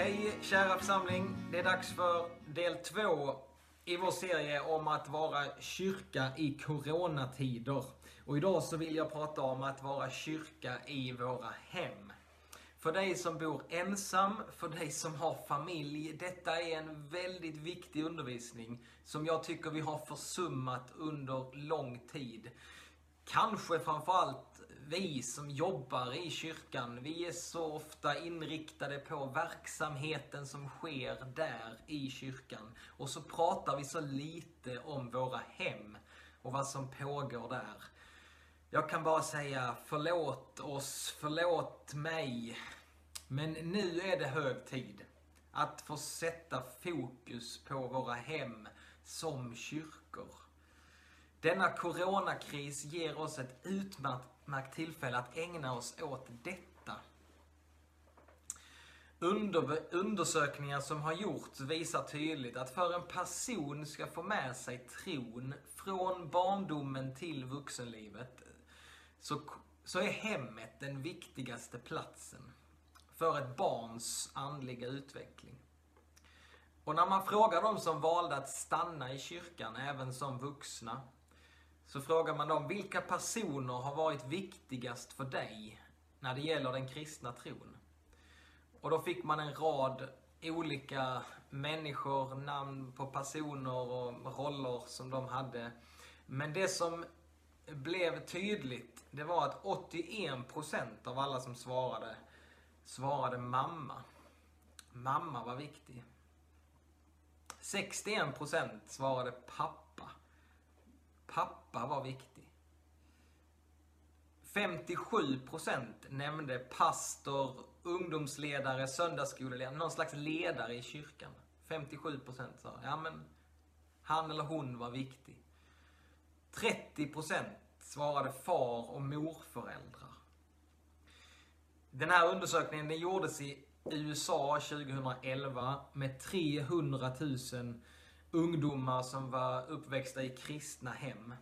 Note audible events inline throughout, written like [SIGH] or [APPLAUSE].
Hej kära församling! Det är dags för del två i vår serie om att vara kyrka i coronatider. Och idag så vill jag prata om att vara kyrka i våra hem. För dig som bor ensam, för dig som har familj. Detta är en väldigt viktig undervisning som jag tycker vi har försummat under lång tid. Kanske framförallt vi som jobbar i kyrkan, vi är så ofta inriktade på verksamheten som sker där i kyrkan. Och så pratar vi så lite om våra hem och vad som pågår där. Jag kan bara säga förlåt oss, förlåt mig. Men nu är det hög tid att få sätta fokus på våra hem som kyrkor. Denna coronakris ger oss ett utmärkt tillfälle att ägna oss åt detta. Under, undersökningar som har gjorts visar tydligt att för en person ska få med sig tron från barndomen till vuxenlivet så, så är hemmet den viktigaste platsen för ett barns andliga utveckling. Och när man frågar de som valde att stanna i kyrkan, även som vuxna, så frågar man dem, vilka personer har varit viktigast för dig när det gäller den kristna tron? Och då fick man en rad olika människor, namn på personer och roller som de hade. Men det som blev tydligt, det var att 81% av alla som svarade, svarade mamma. Mamma var viktig. 61% svarade pappa. Pappa var viktig. 57% nämnde pastor, ungdomsledare, söndagsskoleledare, någon slags ledare i kyrkan. 57% sa, ja men han eller hon var viktig. 30% svarade far och morföräldrar. Den här undersökningen den gjordes i USA 2011 med 300 000 ungdomar som var uppväxta i kristna hem.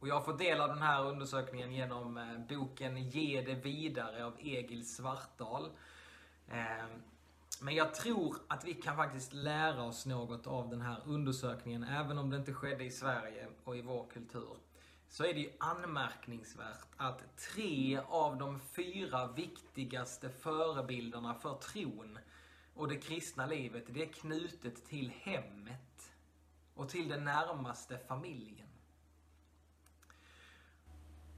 Och jag har fått del av den här undersökningen genom eh, boken Ge det vidare av Egil Svartdal. Eh, men jag tror att vi kan faktiskt lära oss något av den här undersökningen, även om det inte skedde i Sverige och i vår kultur. Så är det ju anmärkningsvärt att tre av de fyra viktigaste förebilderna för tron och det kristna livet, det är knutet till hemmet och till den närmaste familjen.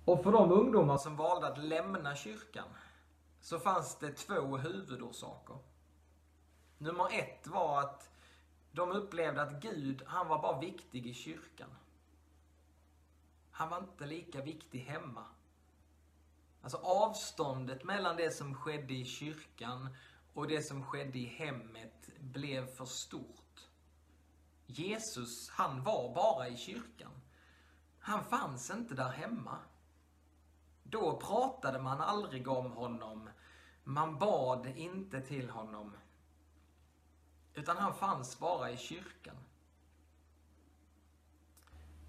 Och för de ungdomar som valde att lämna kyrkan så fanns det två huvudorsaker. Nummer ett var att de upplevde att Gud, han var bara viktig i kyrkan. Han var inte lika viktig hemma. Alltså avståndet mellan det som skedde i kyrkan och det som skedde i hemmet blev för stort. Jesus, han var bara i kyrkan. Han fanns inte där hemma. Då pratade man aldrig om honom. Man bad inte till honom. Utan han fanns bara i kyrkan.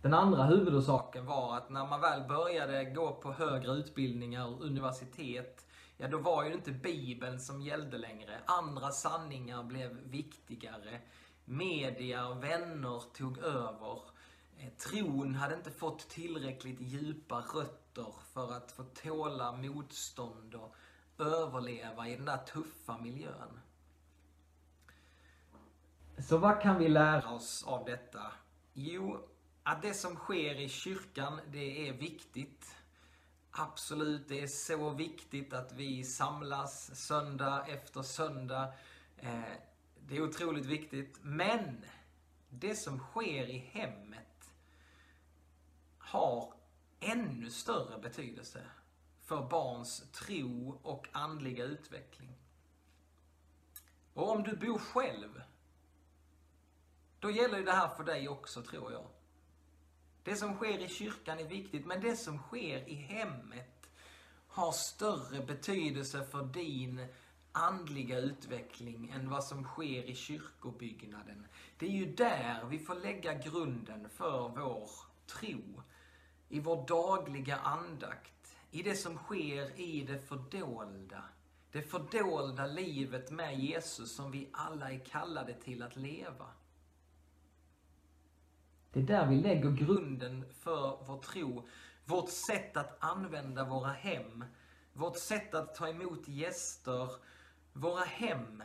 Den andra huvudorsaken var att när man väl började gå på högre utbildningar och universitet, ja då var ju inte Bibeln som gällde längre. Andra sanningar blev viktigare. Media och vänner tog över. Eh, tron hade inte fått tillräckligt djupa rötter för att få tåla motstånd och överleva i den där tuffa miljön. Så vad kan vi lära oss av detta? Jo, att det som sker i kyrkan, det är viktigt. Absolut, det är så viktigt att vi samlas söndag efter söndag. Eh, det är otroligt viktigt. Men det som sker i hemmet har ännu större betydelse för barns tro och andliga utveckling. Och om du bor själv, då gäller ju det här för dig också, tror jag. Det som sker i kyrkan är viktigt, men det som sker i hemmet har större betydelse för din andliga utveckling än vad som sker i kyrkobyggnaden. Det är ju där vi får lägga grunden för vår tro. I vår dagliga andakt, i det som sker i det fördolda, Det fördolda livet med Jesus som vi alla är kallade till att leva. Det är där vi lägger grunden för vår tro. Vårt sätt att använda våra hem. Vårt sätt att ta emot gäster. Våra hem.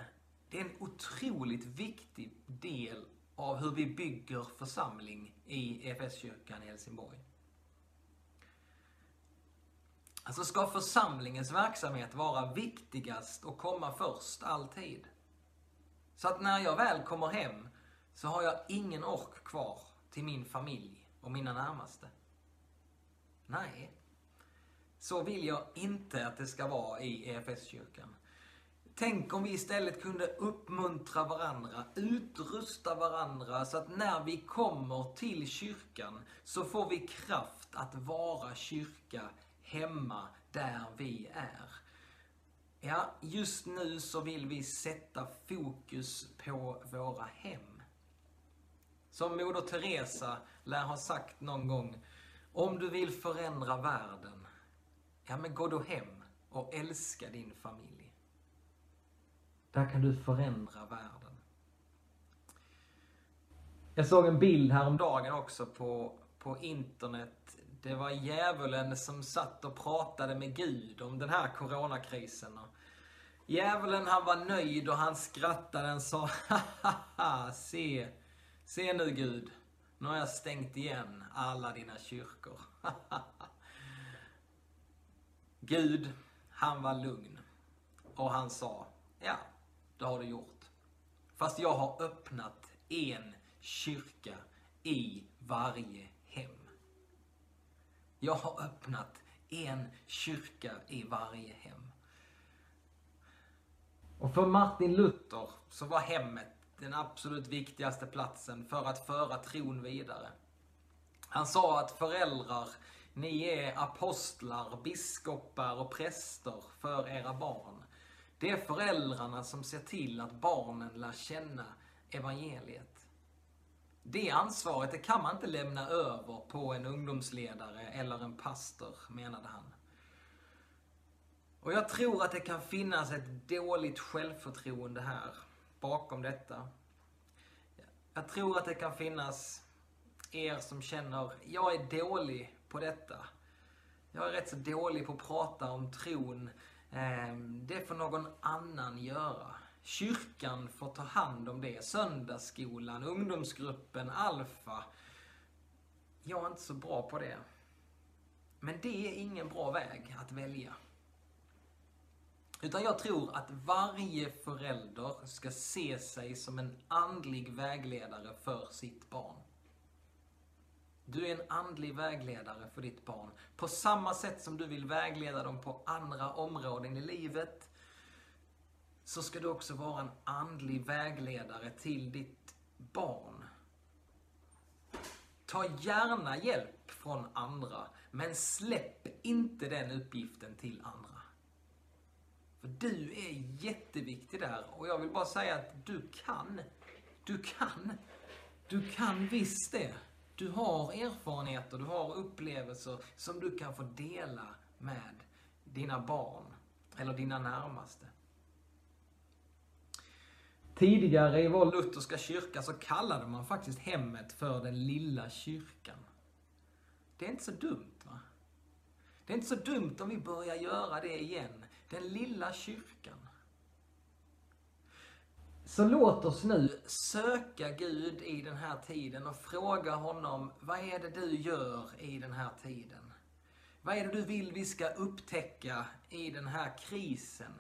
Det är en otroligt viktig del av hur vi bygger församling i EFS-kyrkan i Helsingborg. Alltså ska församlingens verksamhet vara viktigast och komma först, alltid. Så att när jag väl kommer hem så har jag ingen ork kvar till min familj och mina närmaste. Nej, så vill jag inte att det ska vara i EFS-kyrkan. Tänk om vi istället kunde uppmuntra varandra, utrusta varandra så att när vi kommer till kyrkan så får vi kraft att vara kyrka hemma där vi är. Ja, just nu så vill vi sätta fokus på våra hem. Som Moder Teresa lär ha sagt någon gång, om du vill förändra världen, ja men gå då hem och älska din familj. Där kan du förändra världen. Jag såg en bild häromdagen också på, på internet. Det var djävulen som satt och pratade med Gud om den här coronakrisen. Djävulen han var nöjd och han skrattade och sa, ha se, se nu Gud, nu har jag stängt igen alla dina kyrkor. [LAUGHS] Gud, han var lugn. Och han sa, ja, det har du gjort. Fast jag har öppnat en kyrka i varje hem. Jag har öppnat en kyrka i varje hem. Och för Martin Luther så var hemmet den absolut viktigaste platsen för att föra tron vidare. Han sa att föräldrar, ni är apostlar, biskopar och präster för era barn. Det är föräldrarna som ser till att barnen lär känna evangeliet. Det ansvaret det kan man inte lämna över på en ungdomsledare eller en pastor, menade han. Och jag tror att det kan finnas ett dåligt självförtroende här, bakom detta. Jag tror att det kan finnas er som känner, jag är dålig på detta. Jag är rätt så dålig på att prata om tron. Ehm, det får någon annan göra. Kyrkan får ta hand om det. Söndagsskolan, ungdomsgruppen, Alfa. Jag är inte så bra på det. Men det är ingen bra väg att välja. Utan jag tror att varje förälder ska se sig som en andlig vägledare för sitt barn. Du är en andlig vägledare för ditt barn. På samma sätt som du vill vägleda dem på andra områden i livet, så ska du också vara en andlig vägledare till ditt barn. Ta gärna hjälp från andra, men släpp inte den uppgiften till andra. För du är jätteviktig där och jag vill bara säga att du kan. Du kan. Du kan visst det. Du har erfarenheter, du har upplevelser som du kan få dela med dina barn eller dina närmaste. Tidigare i vår lutherska kyrka så kallade man faktiskt hemmet för den lilla kyrkan. Det är inte så dumt va? Det är inte så dumt om vi börjar göra det igen. Den lilla kyrkan. Så låt oss nu söka Gud i den här tiden och fråga honom, vad är det du gör i den här tiden? Vad är det du vill vi ska upptäcka i den här krisen?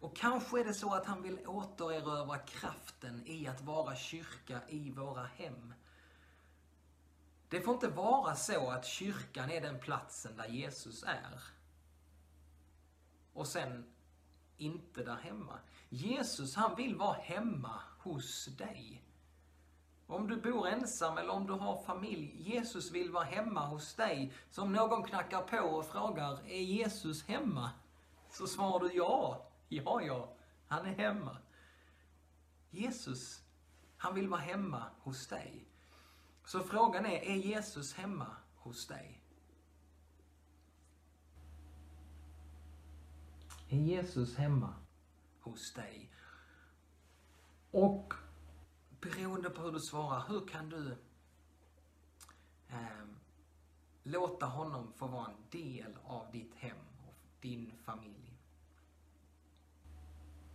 Och kanske är det så att han vill återerövra kraften i att vara kyrka i våra hem. Det får inte vara så att kyrkan är den platsen där Jesus är. Och sen inte där hemma. Jesus han vill vara hemma hos dig. Om du bor ensam eller om du har familj, Jesus vill vara hemma hos dig. Så om någon knackar på och frågar, är Jesus hemma? Så svarar du ja. Ja, ja, han är hemma. Jesus, han vill vara hemma hos dig. Så frågan är, är Jesus hemma hos dig? Är Jesus hemma hos dig. Och beroende på hur du svarar, hur kan du eh, låta honom få vara en del av ditt hem och din familj?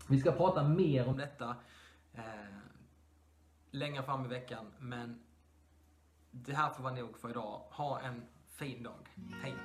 Vi ska prata mer om detta eh, längre fram i veckan, men det här får vara nog för idag. Ha en fin dag. Hej!